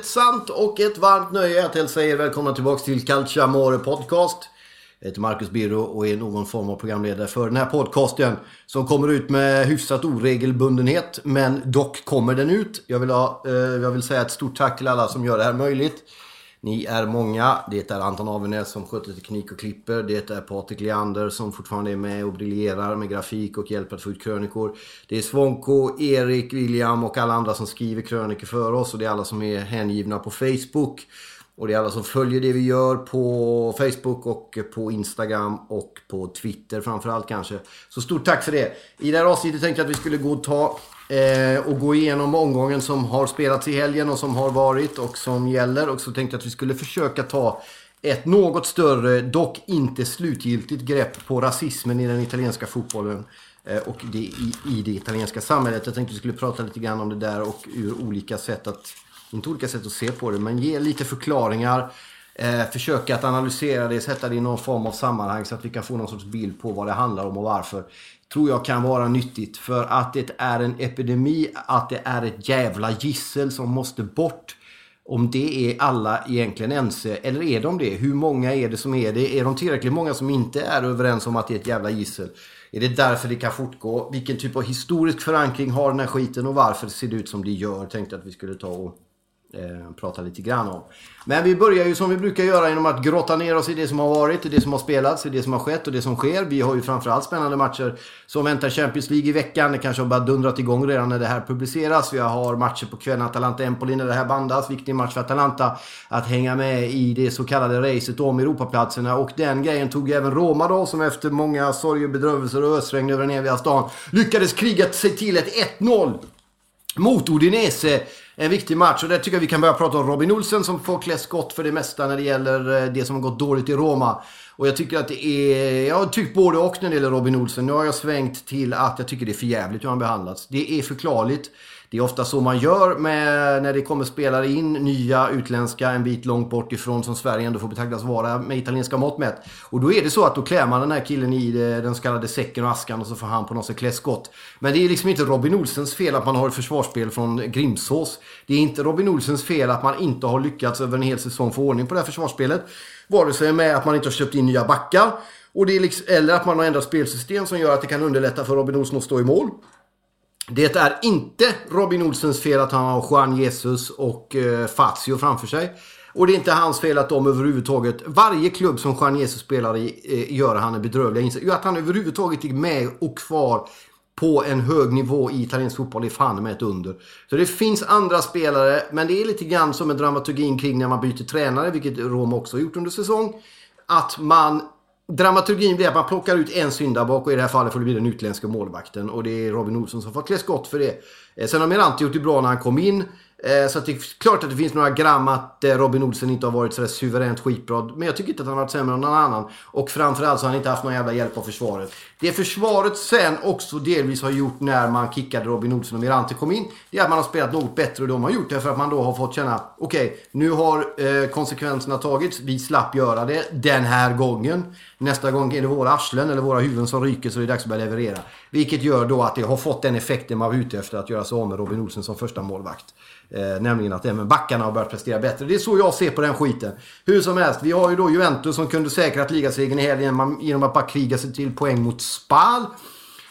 Ett sant och ett varmt nöje att hälsa er välkomna tillbaka till Calciamore Podcast. Jag heter Marcus Birro och är någon form av programledare för den här podcasten. Som kommer ut med hyfsat oregelbundenhet, men dock kommer den ut. Jag vill, ha, eh, jag vill säga ett stort tack till alla som gör det här möjligt. Ni är många. Det är Anton Avenäs som sköter teknik och klipper. Det är Patrik Leander som fortfarande är med och briljerar med grafik och hjälper att få ut krönikor. Det är Svonko, Erik, William och alla andra som skriver krönikor för oss. Och det är alla som är hängivna på Facebook. Och det är alla som följer det vi gör på Facebook och på Instagram och på Twitter framförallt kanske. Så stort tack för det. I det här avsnittet tänkte jag att vi skulle gå och ta eh, och gå igenom omgången som har spelats i helgen och som har varit och som gäller. Och så tänkte jag att vi skulle försöka ta ett något större, dock inte slutgiltigt grepp på rasismen i den italienska fotbollen. Eh, och det i, i det italienska samhället. Jag tänkte att vi skulle prata lite grann om det där och ur olika sätt att inte olika sätt att se på det, men ge lite förklaringar. Eh, försöka att analysera det, sätta det i någon form av sammanhang så att vi kan få någon sorts bild på vad det handlar om och varför. Tror jag kan vara nyttigt. För att det är en epidemi, att det är ett jävla gissel som måste bort. Om det är alla egentligen ense, eller är de det? Hur många är det som är det? Är de tillräckligt många som inte är överens om att det är ett jävla gissel? Är det därför det kan fortgå? Vilken typ av historisk förankring har den här skiten och varför ser det ut som det gör? Tänkte att vi skulle ta och eh, prata lite grann om. Men vi börjar ju som vi brukar göra genom att grotta ner oss i det som har varit, i det som har spelats, i det som har skett och det som sker. Vi har ju framförallt spännande matcher som väntar Champions League i veckan. Det kanske har bara dundrat igång redan när det här publiceras. Vi har matcher på kvällen, Atalanta-Empoli när det här bandas. Viktig match för Atalanta att hänga med i det så kallade racet om Europaplatserna. Och den grejen tog även Roma då, som efter många sorger, bedrövelser och ösregn över den eviga stan lyckades kriga sig till ett 1-0 mot Udinese en viktig match. Och där tycker jag vi kan börja prata om Robin Olsen som får klä skott för det mesta när det gäller eh, det som har gått dåligt i Roma. Och jag tycker att det är... Jag har tyckt både och när det gäller Robin Olsen. Nu har jag svängt till att jag tycker det är för jävligt hur han behandlats. Det är förklarligt. Det är ofta så man gör med, när det kommer spelare in, nya utländska en bit långt bort ifrån som Sverige ändå får betraktas vara med italienska mått mätt. Och då är det så att då klär man den här killen i eh, den så kallade säcken och askan och så får han på något sätt klä skott. Men det är liksom inte Robin Olsens fel att man har ett försvarsspel från Grimsås. Det är inte Robin Olsens fel att man inte har lyckats över en hel säsong få ordning på det här försvarsspelet. Vare sig med att man inte har köpt in nya backar och det är liksom, eller att man har ändrat spelsystem som gör att det kan underlätta för Robin Olsson att stå i mål. Det är inte Robin Olsens fel att han har Juan Jesus och eh, Fazio framför sig. Och det är inte hans fel att de överhuvudtaget, varje klubb som Juan Jesus spelar i, eh, gör han en bedrövlig insats. Att han överhuvudtaget är med och kvar på en hög nivå i italiensk fotboll är fan med ett under. Så det finns andra spelare, men det är lite grann som en dramaturgin kring när man byter tränare, vilket Rom också har gjort under säsong. Att man Dramaturgin blir att man plockar ut en syndabock och i det här fallet får det bli den utländska målvakten. Och det är Robin Olsson som får klä skott för det. Eh, sen har Mirante gjort det bra när han kom in. Eh, så det är klart att det finns några gram att eh, Robin Olsen inte har varit sådär suveränt skitbra. Men jag tycker inte att han har varit sämre än någon annan. Och framförallt så har han inte haft någon jävla hjälp av försvaret. Det försvaret sen också delvis har gjort när man kickade Robin Olsen och Mirante kom in. Det är att man har spelat något bättre och de har gjort det för att man då har fått känna okej, okay, nu har konsekvenserna tagits. Vi slapp göra det den här gången. Nästa gång är det våra arslen eller våra huvuden som ryker så det är dags att börja leverera. Vilket gör då att det har fått den effekten man var ute efter att göra sig av med Robin Olsen som första målvakt. Eh, nämligen att även backarna har börjat prestera bättre. Det är så jag ser på den skiten. Hur som helst, vi har ju då Juventus som kunde säkrat ligasegern i helgen genom att bara kriga sig till poäng mot Spal.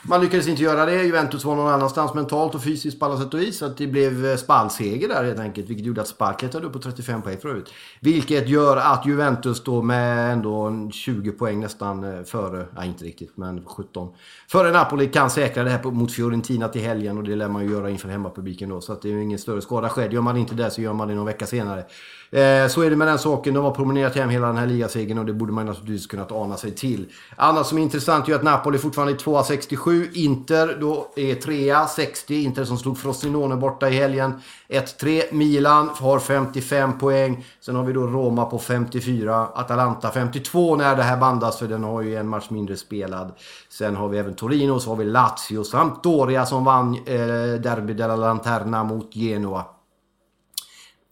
Man lyckades inte göra det. Juventus var någon annanstans mentalt och fysiskt på alla sätt och vis. Så att det blev eh, spallseger där helt enkelt. Vilket gjorde att Spal klättrade upp på 35 poäng förut. Vilket gör att Juventus då med ändå 20 poäng nästan eh, före, nej inte riktigt, men 17. Före Napoli kan säkra det här mot Fiorentina till helgen och det lär man ju göra inför hemmapubliken då. Så att det är ju ingen större skada skedd. Gör man inte det så gör man det någon vecka senare. Eh, så är det med den saken. De har promenerat hem hela den här ligasegern och det borde man naturligtvis kunnat ana sig till. Annat som är intressant är att Napoli fortfarande är 2 7. Inter då är trea, 60. Inter som slog Frosinone borta i helgen. 1-3. Milan har 55 poäng. Sen har vi då Roma på 54. Atalanta 52 när det här bandas för den har ju en match mindre spelad. Sen har vi även Torino, så har vi Lazio, Sampdoria som vann eh, Derby della Lanterna mot Genoa.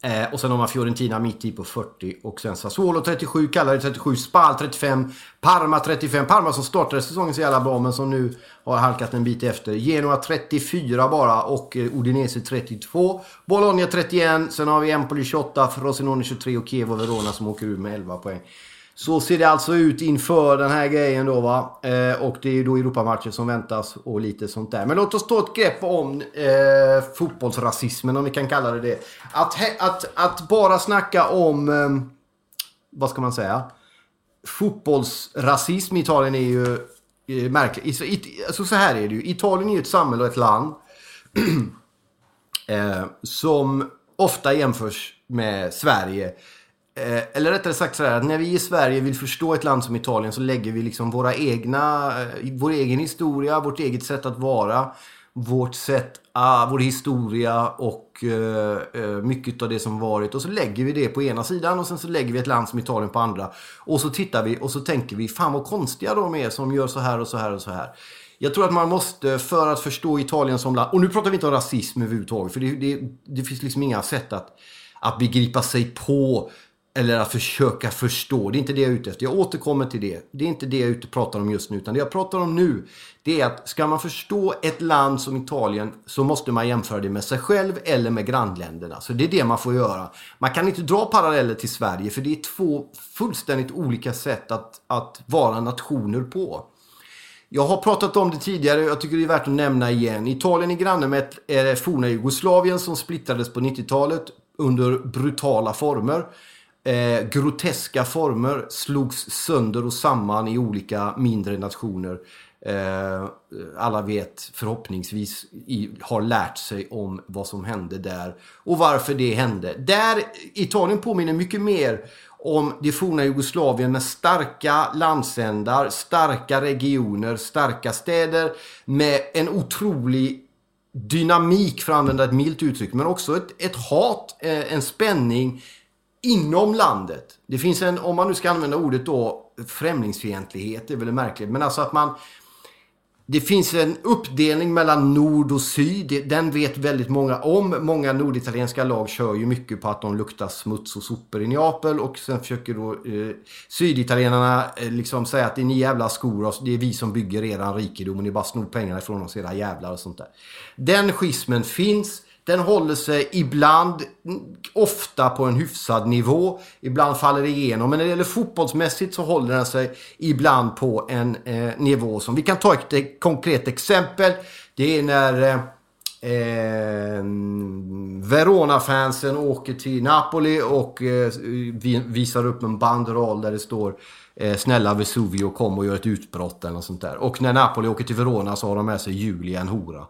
Eh, och sen har man Fiorentina mitt i på 40 och sen Sassuolo 37, Cagliari 37, Spal 35, Parma 35. Parma som startade säsongen så jävla bra men som nu har halkat en bit efter. Genoa 34 bara och eh, Udinese 32. Bologna 31, sen har vi Empoli 28, Frosinone 23 och Chievo Verona som åker ur med 11 poäng. Så ser det alltså ut inför den här grejen då va. Eh, och det är ju då Europamatcher som väntas och lite sånt där. Men låt oss ta ett grepp om eh, fotbollsrasismen om vi kan kalla det det. Att, att, att bara snacka om, eh, vad ska man säga? Fotbollsrasism i Italien är ju eh, märkligt. Alltså så här är det ju. Italien är ju ett samhälle och ett land. eh, som ofta jämförs med Sverige. Eh, eller rättare sagt så här, att när vi i Sverige vill förstå ett land som Italien så lägger vi liksom våra egna, eh, vår egen historia, vårt eget sätt att vara, vårt sätt, ah, vår historia och eh, mycket av det som varit. Och så lägger vi det på ena sidan och sen så lägger vi ett land som Italien på andra. Och så tittar vi och så tänker vi, fan vad konstiga de är som gör så här och så här och så här. Jag tror att man måste, för att förstå Italien som land, och nu pratar vi inte om rasism överhuvudtaget, för det, det, det finns liksom inga sätt att, att begripa sig på eller att försöka förstå. Det är inte det jag är ute efter. Jag återkommer till det. Det är inte det jag är ute och pratar om just nu. Utan det jag pratar om nu, det är att ska man förstå ett land som Italien så måste man jämföra det med sig själv eller med grannländerna. Så det är det man får göra. Man kan inte dra paralleller till Sverige för det är två fullständigt olika sätt att, att vara nationer på. Jag har pratat om det tidigare och jag tycker det är värt att nämna igen. Italien är granne med ett, eh, forna Jugoslavien som splittrades på 90-talet under brutala former eh, groteska former slogs sönder och samman i olika mindre nationer. Eh, alla vet förhoppningsvis i, har lärt sig om vad som hände där och varför det hände. Där Italien påminner mycket mer om det forna Jugoslavien med starka landsändar, starka regioner, starka städer med en otrolig dynamik för att använda ett milt uttryck men också ett, ett hat, eh, en spänning, inom landet. Det finns en, om man nu ska använda ordet då, främlingsfientlighet, det är väl märkligt, men alltså att man det finns en uppdelning mellan nord och syd. Den vet väldigt många om. Många norditalienska lag kör ju mycket på att de luktar smuts och sopor i Neapel. Och sen försöker då eh, syditalienarna eh, liksom säga att det är ni jävla skor oss. Det är vi som bygger eran rikedom och ni bara snor pengarna ifrån oss era jävlar och sånt där. Den schismen finns. Den håller sig ibland, ofta på en hyfsad nivå. Ibland faller det igenom. Men när det gäller fotbollsmässigt så håller den sig ibland på en eh, nivå som... Vi kan ta ett, ett konkret exempel. Det är när eh, eh Verona-fansen åker till Napoli och eh, visar upp en banderoll där det står eh, Snälla Vesuvio kom och gör ett utbrott eller något sånt där. Och när Napoli åker till Verona så har de med sig Julia, en hora.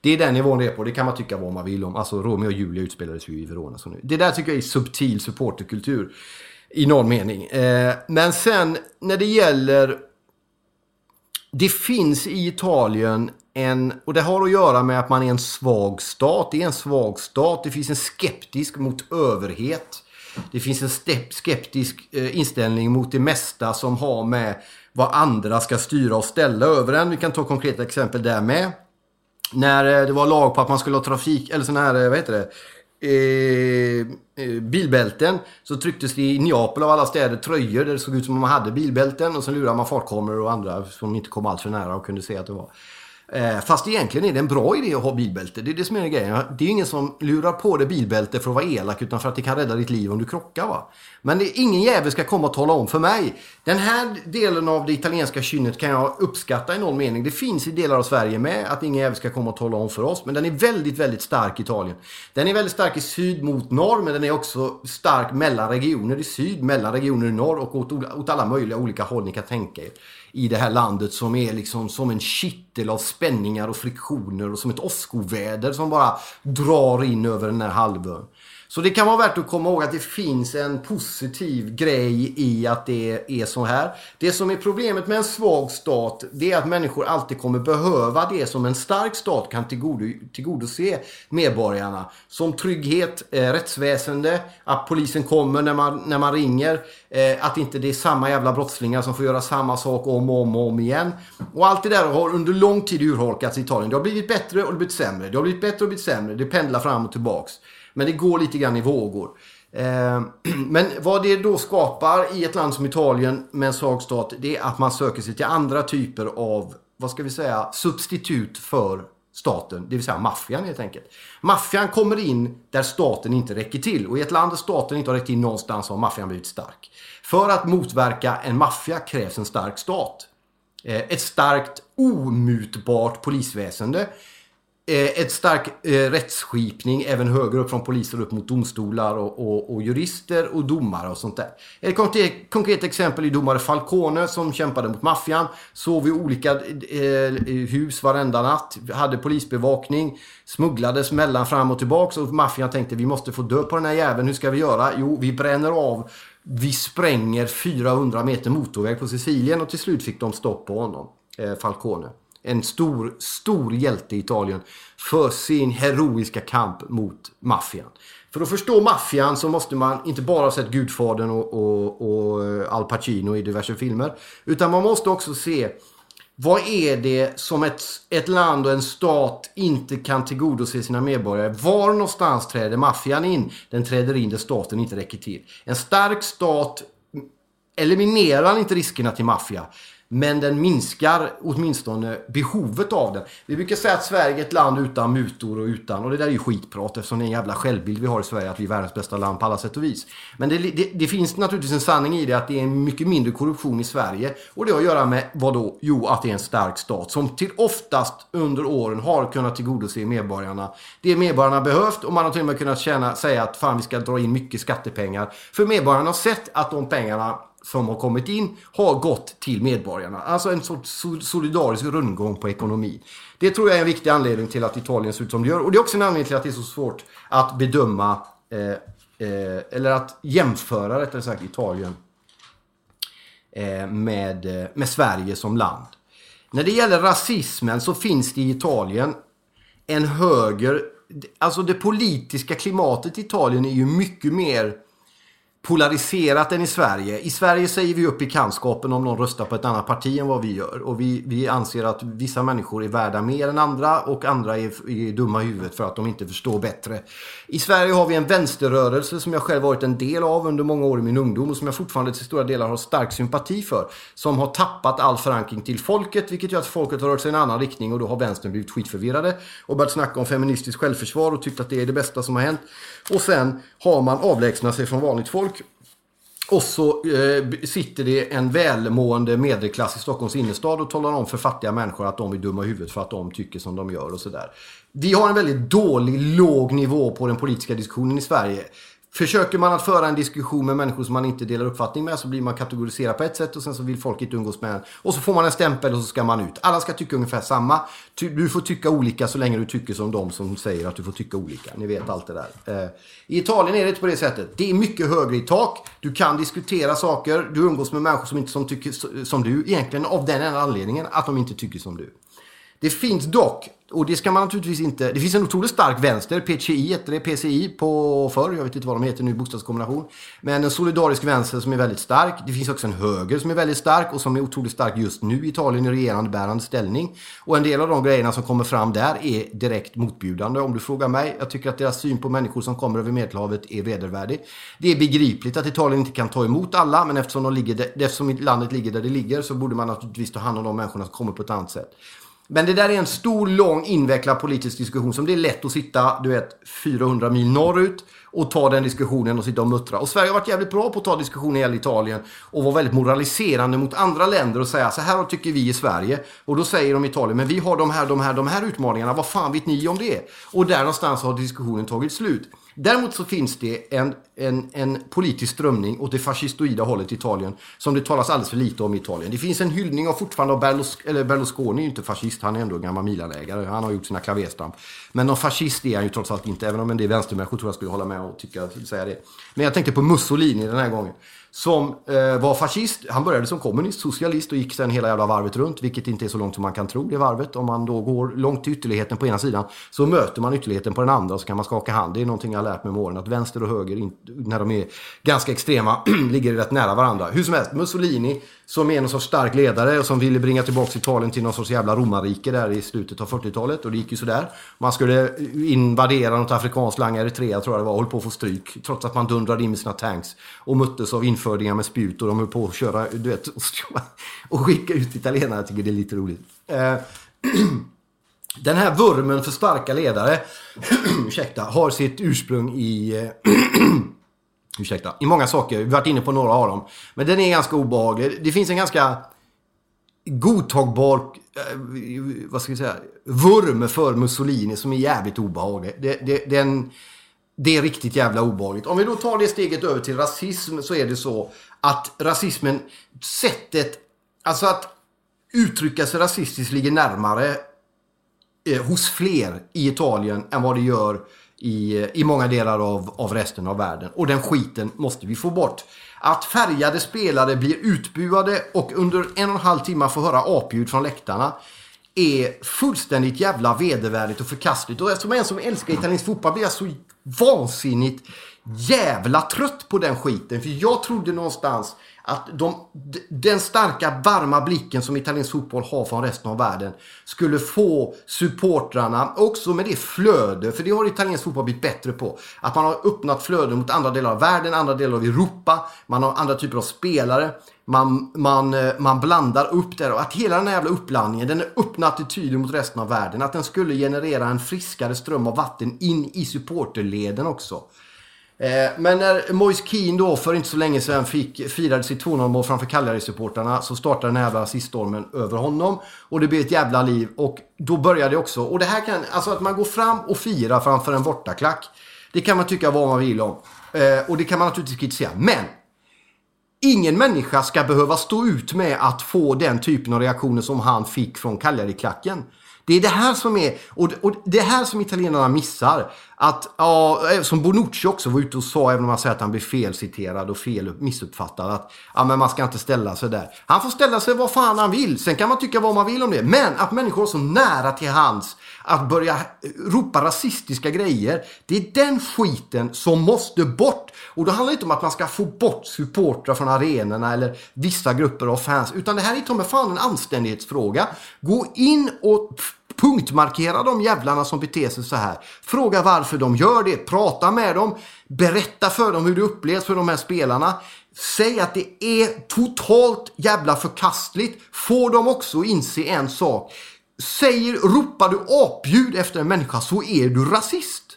Det är den nivån det är på. Det kan man tycka vad man vill om. Alltså Romeo och Julia utspelades ju i Verona. Så nu. Det där tycker jag är subtil supporterkultur. I någon mening. Eh, men sen när det gäller... Det finns i Italien en... Och det har att göra med att man är en svag stat. Det är en svag stat. Det finns en skeptisk mot överhet. Det finns en skeptisk eh, inställning mot det mesta som har med vad andra ska styra och ställa över en. Vi kan ta konkreta exempel där med när eh, det var lag på att man skulle ha trafik, eller sån här, eh, vad heter det? Eh, eh, bilbälten så trycktes det i Neapel av alla städer tröjor där det såg ut som om man hade bilbälten och så lurade man fartkameror och andra som inte kom allt för nära och kunde se att det var. Eh, fast egentligen är det en bra idé att ha bilbälte. Det är det som är grejen. Det är ingen som lurar på dig bilbälte för att vara elak utan för att det kan rädda ditt liv om du krockar. Va? Men det, ingen jävel ska komma och tala om för mig. Den här delen av det italienska kynnet kan jag uppskatta i någon mening. Det finns i delar av Sverige med att ingen jävel ska komma och tala om för oss. Men den är väldigt, väldigt stark i Italien. Den är väldigt stark i syd mot norr men den är också stark mellan regioner i syd, mellan regioner i norr och åt, åt alla möjliga olika håll ni kan tänka er i det här landet som är liksom som en kittel av spänningar och friktioner och som ett åskoväder som bara drar in över den här halvön. Så det kan vara värt att komma ihåg att det finns en positiv grej i att det är så här. Det som är problemet med en svag stat det är att människor alltid kommer behöva det som en stark stat kan tillgodose medborgarna. Som trygghet, eh, rättsväsende, att polisen kommer när man, när man ringer. Eh, att inte det är samma jävla brottslingar som får göra samma sak om och om och om igen. Och allt det där har under lång tid urholkats i Italien. Det har blivit bättre och det har blivit sämre. Det har blivit bättre och blivit sämre. Det pendlar fram och tillbaks. Men det går lite grann i vågor. Ehm, men vad det då skapar i ett land som Italien med en svag stat, det är att man söker sig till andra typer av, vad ska vi säga, substitut för staten, det vill säga maffian helt enkelt. Maffian kommer in där staten inte räcker till och i ett land där staten inte har räckt till någonstans har maffian blivit stark. För att motverka en maffia krävs en stark stat. Ehm, ett starkt omutbart polisväsende Eh, ett stark eh, rättsskipning även högre upp från poliser upp mot domstolar och, och, och jurister och domare och sånt där. Ett konkret, konkret, exempel är domare Falcone som kämpade mot maffian. Sov i olika eh, hus varenda natt, hade polisbevakning, smugglades mellan fram och tillbaks och maffian tänkte vi måste få dö på den här jäveln. Hur ska vi göra? Jo, vi bränner av vi spränger 400 meter motorväg på Sicilien och till slut fick de stopp på honom, eh, Falcone en stor, stor hjälte i Italien för sin heroiska kamp mot maffian. För att förstå maffian så måste man inte bara ha sett Gudfadern och, och, och eh, Al Pacino i diverse filmer. Utan man måste också se vad är det som ett, ett land och en stat inte kan tillgodose sina medborgare? Var någonstans träder maffian in? Den träder in där staten inte räcker till. En stark stat eliminerar inte riskerna till maffia. Men den minskar åtminstone behovet av den. Vi brukar säga att Sverige är ett land utan mutor och utan, och det där är ju skitprat eftersom det är en jävla självbild vi har i Sverige att vi är världens bästa land på alla sätt och vis. Men det, det, det finns naturligtvis en sanning i det att det är mycket mindre korruption i Sverige. Och det har att göra med vad då? Jo, att det är en stark stat som till oftast under åren har kunnat tillgodose medborgarna. Det medborgarna behövt och man har till och med kunnat tjäna, säga att fan vi ska dra in mycket skattepengar. För medborgarna har sett att de pengarna som har kommit in har gått till medborgarna. Alltså en sorts solidarisk rundgång på ekonomin. Det tror jag är en viktig anledning till att Italien ser ut som det gör. Och det är också en anledning till att det är så svårt att bedöma eh, eh, eller att jämföra rättare sagt Italien eh, med, eh, med Sverige som land. När det gäller rasismen så finns det i Italien en höger... Alltså det politiska klimatet i Italien är ju mycket mer polariserat än i Sverige. I Sverige säger vi upp bekantskapen om någon röstar på ett annat parti än vad vi gör. Och vi, vi anser att vissa människor är värda mer än andra och andra är, är dumma i huvudet för att de inte förstår bättre. I Sverige har vi en vänsterrörelse som jag själv varit en del av under många år i min ungdom och som jag fortfarande till stora delar har stark sympati för. Som har tappat all förankring till folket vilket gör att folket har rört sig i en annan riktning och då har vänstern blivit skitförvirrade och börjat snacka om feministiskt självförsvar och tyckt att det är det bästa som har hänt. Och sen har man avlägsnat sig från vanligt folk och så eh, sitter det en välmående medelklass i Stockholms innerstad och talar om för fattiga människor att de är dumma i huvudet för att de tycker som de gör och sådär. Vi har en väldigt dålig, låg nivå på den politiska diskussionen i Sverige. Försöker man att föra en diskussion med människor som man inte delar uppfattning med så blir man kategoriserad på ett sätt och sen så vill folk inte umgås med en. Och så får man en stämpel och så ska man ut. Alla ska tycka ungefär samma. Du får tycka olika så länge du tycker som de som säger att du får tycka olika. Ni vet allt det där. Eh, I Italien är det inte på det sättet. Det är mycket högre i tak. Du kan diskutera saker. Du umgås med människor som inte som tycker som du. Egentligen av den enda anledningen att de inte tycker som du. Det finns dock, och det ska man naturligtvis inte... Det finns en otroligt stark vänster, PCI heter det, PCI på förr, jag vet inte vad de heter nu, bokstavskombination. Men en solidarisk vänster som är väldigt stark. Det finns också en höger som är väldigt stark och som är otroligt stark just nu i Italien i regerande bärande ställning. Och en del av de grejerna som kommer fram där är direkt motbjudande om du frågar mig. Jag tycker att deras syn på människor som kommer över Medelhavet är vedervärdig. Det är begripligt att Italien inte kan ta emot alla, men eftersom, de ligger, eftersom landet ligger där det ligger så borde man naturligtvis ta hand om de människorna som kommer på ett annat sätt. Men det där är en stor, lång, invecklad politisk diskussion som det är lätt att sitta, du vet, 400 mil norrut och ta den diskussionen och sitta och muttra. Och Sverige har varit jävligt bra på att ta diskussioner i Italien och vara väldigt moraliserande mot andra länder och säga så här tycker vi i Sverige. Och då säger de i Italien, men vi har de här, de här, de här utmaningarna. Vad fan vet ni om det? Och där någonstans har diskussionen tagit slut. Däremot så finns det en, en, en politisk strömning åt det fascistoida hållet i Italien som det talas alldeles för lite om i Italien. Det finns en hyllning av fortfarande av Berlus, eller Berlusconi, är ju inte fascist, han är ändå en gammal Milanägare, han har gjort sina klaverstamp. Men någon fascist är han ju trots allt inte, även om en del vänstermänniskor tror jag skulle hålla med och tycka, säga det. Men jag tänkte på Mussolini den här gången. som eh, var fascist. Han började som kommunist, socialist och gick sen hela jävla varvet runt. Vilket inte är så långt som man kan tro det varvet. Om man då går långt till ytterligheten på ena sidan så möter man ytterligheten på den andra och så kan man skaka hand. Det är någonting jag har lärt mig med åren. Att vänster och höger, när de är ganska extrema, ligger rätt nära varandra. Hur som helst, Mussolini som är någon sorts stark ledare och som ville bringa tillbaka Italien till någon sorts jävla romarrike där i slutet av 40-talet. Och det gick ju sådär. Man skulle invadera något afrikanskt land, Eritrea tror jag det var, och höll på att få stryk. Trots att man dundrade in med sina tanks och möttes av infödingar med spjut och de höll på att köra, du vet, och skicka ut italienare. Jag tycker det är lite roligt. Eh, den här vurmen för starka ledare, ursäkta, har sitt ursprung i Ursäkta. I många saker. Vi har varit inne på några av dem. Men den är ganska obehaglig. Det finns en ganska godtagbar, eh, vad ska vi säga, vurm för Mussolini som är jävligt obehaglig. Det, det, den, det är riktigt jävla obehagligt. Om vi då tar det steget över till rasism så är det så att rasismen, sättet, alltså att uttrycka sig rasistiskt ligger närmare eh, hos fler i Italien än vad det gör i, i många delar av, av resten av världen. Och den skiten måste vi få bort. Att färgade spelare blir utbuade och under en och en halv timme får höra apljud från läktarna är fullständigt jävla vedervärdigt och förkastligt. Och som en som älskar italiensk fotboll blir jag så vansinnigt jävla trött på den skiten. För jag trodde någonstans att de, den starka varma blicken som italiensk fotboll har från resten av världen skulle få supportrarna, också med det flöde, för det har italiensk fotboll blivit bättre på. Att man har öppnat flöden mot andra delar av världen, andra delar av Europa, man har andra typer av spelare. Man, man, eh, man blandar upp det och att hela den här jävla uppblandningen, den öppna attityden mot resten av världen, att den skulle generera en friskare ström av vatten in i supporterleden också. Eh, men när Moise Keane då för inte så länge sedan fick, firade sitt 2-0-mål framför Cagliari-supportrarna så startade den här jävla rasiststormen över honom. Och det blev ett jävla liv. Och då började det också. Och det här kan, alltså att man går fram och firar framför en bortaklack. Det kan man tycka vad man vill om. Eh, och det kan man naturligtvis kritisera. Men! Ingen människa ska behöva stå ut med att få den typen av reaktioner som han fick från Cagliari-klacken. Det är det här som är, och, och det här som italienarna missar. Att, ja, som Bonucci också var ute och sa, även om han säger att han blir felciterad och fel missuppfattad. Att ja, men man ska inte ställa sig där. Han får ställa sig vad fan han vill. Sen kan man tycka vad man vill om det. Men att människor är så nära till hands att börja ropa rasistiska grejer. Det är den skiten som måste bort. Och då handlar det inte om att man ska få bort supportrar från arenorna eller vissa grupper av fans. Utan det här är ta mig fan en anständighetsfråga. Gå in och punktmarkera de jävlarna som beter sig så här. Fråga varför de gör det. Prata med dem. Berätta för dem hur det upplevs för de här spelarna. Säg att det är totalt jävla förkastligt. Få dem också att inse en sak. Säger, ropar du apljud efter en människa så är du rasist.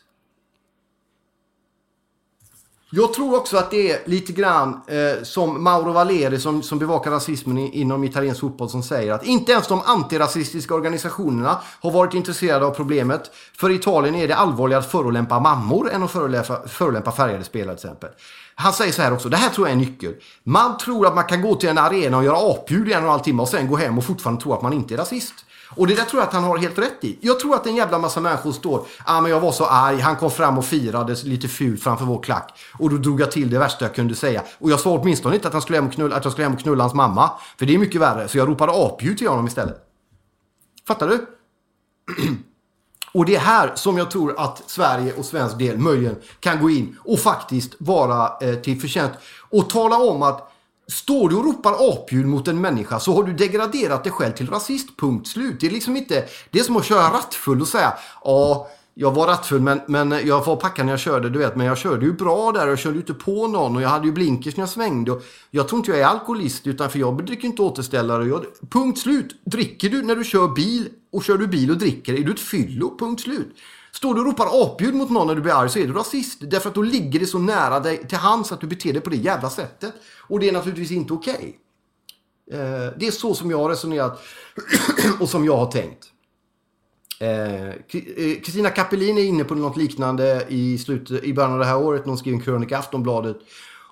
Jag tror också att det är lite grann eh, som Mauro Valeri som, som bevakar rasismen i, inom italiensk fotboll som säger att inte ens de antirasistiska organisationerna har varit intresserade av problemet. För i Italien är det allvarligare att förolämpa mammor än att förolämpa, förolämpa färgade spelare till exempel. Han säger så här också, det här tror jag är en nyckel. Man tror att man kan gå till en arena och göra apljud i en och en halv timme och sen gå hem och fortfarande tro att man inte är rasist. Och det där tror jag att han har helt rätt i. Jag tror att en jävla massa människor står, ah, men jag var så arg, han kom fram och firade lite fult framför vår klack. Och då drog jag till det värsta jag kunde säga. Och jag sa åtminstone inte att, han skulle hem och knulla, att jag skulle hem och knulla hans mamma. För det är mycket värre. Så jag ropade apljud till honom istället. Fattar du? Och det är här som jag tror att Sverige och svensk del möjligen kan gå in och faktiskt vara eh, till förtjänst. Och tala om att Står du och ropar apljud mot en människa så har du degraderat dig själv till rasist. Punkt slut. Det är liksom inte... Det är som att köra rattfull och säga ja, jag var rattfull men, men jag var packad när jag körde, du vet. Men jag körde ju bra där och jag körde ju inte på någon och jag hade ju blinkers när jag svängde. Och jag tror inte jag är alkoholist utan för jag dricker inte återställare. Jag, punkt slut. Dricker du när du kör bil och kör du bil och dricker är du ett fyllo. Punkt slut. Står du och ropar apljud mot någon när du blir arg så är du rasist. Därför att då ligger det så nära dig till hands att du beter dig på det jävla sättet. Och det är naturligtvis inte okej. Okay. Eh, det är så som jag har resonerat och som jag har tänkt. Eh, eh, Kristina Kapelin är inne på något liknande i, slutet, i början av det här året. Hon skrev en krönika i Aftonbladet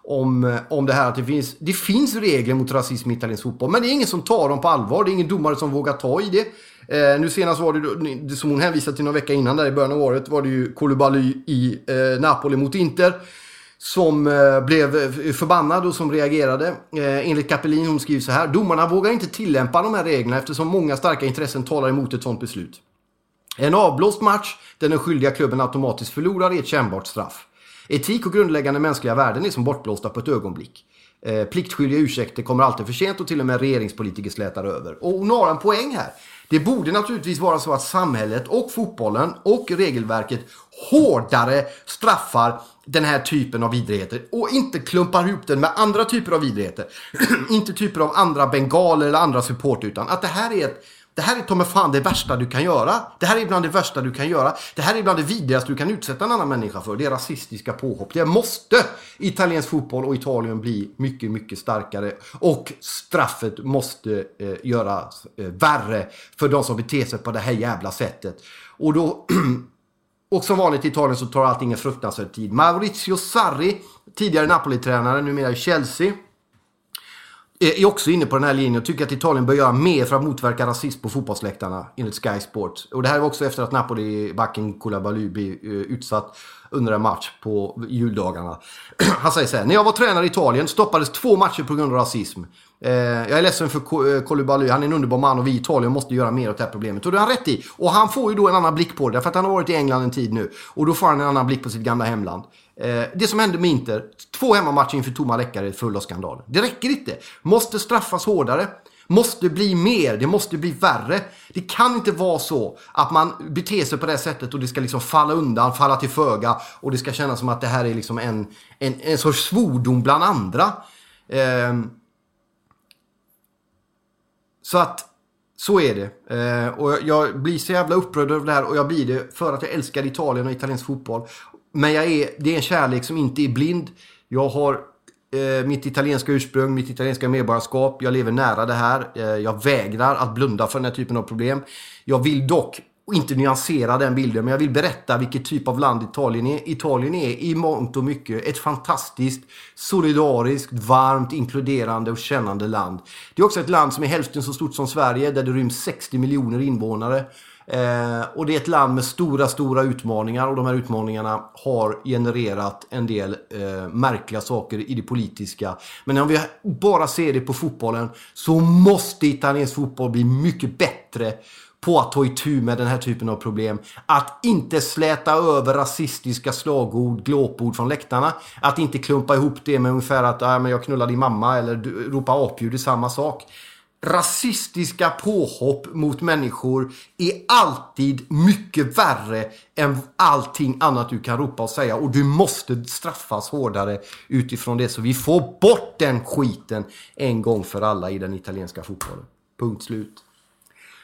om, eh, om det här att det finns, det finns regler mot rasism i italiensk fotboll. Men det är ingen som tar dem på allvar. Det är ingen domare som vågar ta i det. Eh, nu senast var det, som hon hänvisade till några vecka innan där i början av året var det ju Koulibaly i eh, Napoli mot Inter. som eh, blev eh, förbannad och som reagerade. Eh, enligt Capellin, hon skriver så här. Domarna vågar inte tillämpa de här reglerna eftersom många starka intressen talar emot ett sådant beslut. En avblåst match där den skyldiga klubben automatiskt förlorar är ett kännbart straff. Etik och grundläggande mänskliga värden är som bortblåsta på ett ögonblick. Eh, pliktskyldiga ursäkter kommer alltid för sent och till och med regeringspolitiker slätar över. Och hon har en poäng här. Det borde naturligtvis vara så att samhället och fotbollen och regelverket hårdare straffar den här typen av vidrigheter och inte klumpar ihop den med andra typer av vidrigheter. inte typer av andra bengaler eller andra support utan att det här är ett det här är ta fan det värsta du kan göra. Det här är bland det värsta du kan göra. Det här är bland det vidrigaste du kan utsätta en annan människa för. Det är rasistiska påhopp. Det måste italiensk fotboll och Italien bli mycket, mycket starkare. Och straffet måste eh, göras eh, värre för de som beter sig på det här jävla sättet. Och då... Och som vanligt i Italien så tar allting en fruktansvärd tid. Maurizio Sarri, tidigare Napoli-tränare, numera i Chelsea är också inne på den här linjen och tycker att Italien bör göra mer för att motverka rasism på fotbollsläktarna enligt Sky Sports. Och det här är också efter att Napoli-backen Koulibaly blev eh, utsatt under en match på juldagarna. Han säger så här. När jag var tränare i Italien stoppades två matcher på grund av rasism. Eh, jag är ledsen för eh, Koulibaly. Han är en underbar man och vi i Italien måste göra mer åt det här problemet. Och det har han rätt i. Och han får ju då en annan blick på det. Därför att han har varit i England en tid nu. Och då får han en annan blick på sitt gamla hemland. Eh, det som hände med Inter. Två hemmamatcher inför tomma läckare full av skandaler. Det räcker inte. Måste straffas hårdare. Måste bli mer. Det måste bli värre. Det kan inte vara så att man beter sig på det sättet och det ska liksom falla undan, falla till föga. Och det ska kännas som att det här är liksom en, en, en sorts svordom bland andra. Eh, så att så är det. Eh, och jag blir så jävla upprörd över det här och jag blir det för att jag älskar Italien och italiensk fotboll. Men jag är, det är en kärlek som inte är blind. Jag har eh, mitt italienska ursprung, mitt italienska medborgarskap. Jag lever nära det här. Eh, jag vägrar att blunda för den här typen av problem. Jag vill dock inte nyansera den bilden, men jag vill berätta vilket typ av land Italien är. Italien är i mångt och mycket ett fantastiskt, solidariskt, varmt, inkluderande och kännande land. Det är också ett land som är hälften så stort som Sverige, där det ryms 60 miljoner invånare. Eh, och det är ett land med stora, stora utmaningar och de här utmaningarna har genererat en del eh, märkliga saker i det politiska. Men om vi bara ser det på fotbollen så måste italiensk fotboll bli mycket bättre på att ta itu med den här typen av problem. Att inte släta över rasistiska slagord, glåpord från läktarna. Att inte klumpa ihop det med ungefär att ah, men jag knullar din mamma eller ropa apljud är samma sak rasistiska påhopp mot människor är alltid mycket värre än allting annat du kan ropa och säga. Och du måste straffas hårdare utifrån det. Så vi får bort den skiten en gång för alla i den italienska fotbollen. Punkt slut.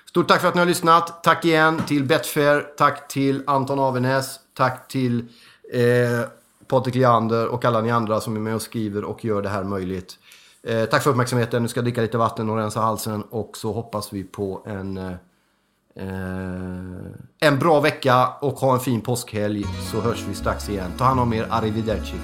Stort tack för att ni har lyssnat. Tack igen till Betfair. Tack till Anton Avenäs. Tack till eh, Patrik Leander och alla ni andra som är med och skriver och gör det här möjligt. Eh, tack för uppmärksamheten. Nu ska jag dricka lite vatten och rensa halsen. Och så hoppas vi på en, eh, en bra vecka och ha en fin påskhelg. Så hörs vi strax igen. Ta hand om er. Arrivederci.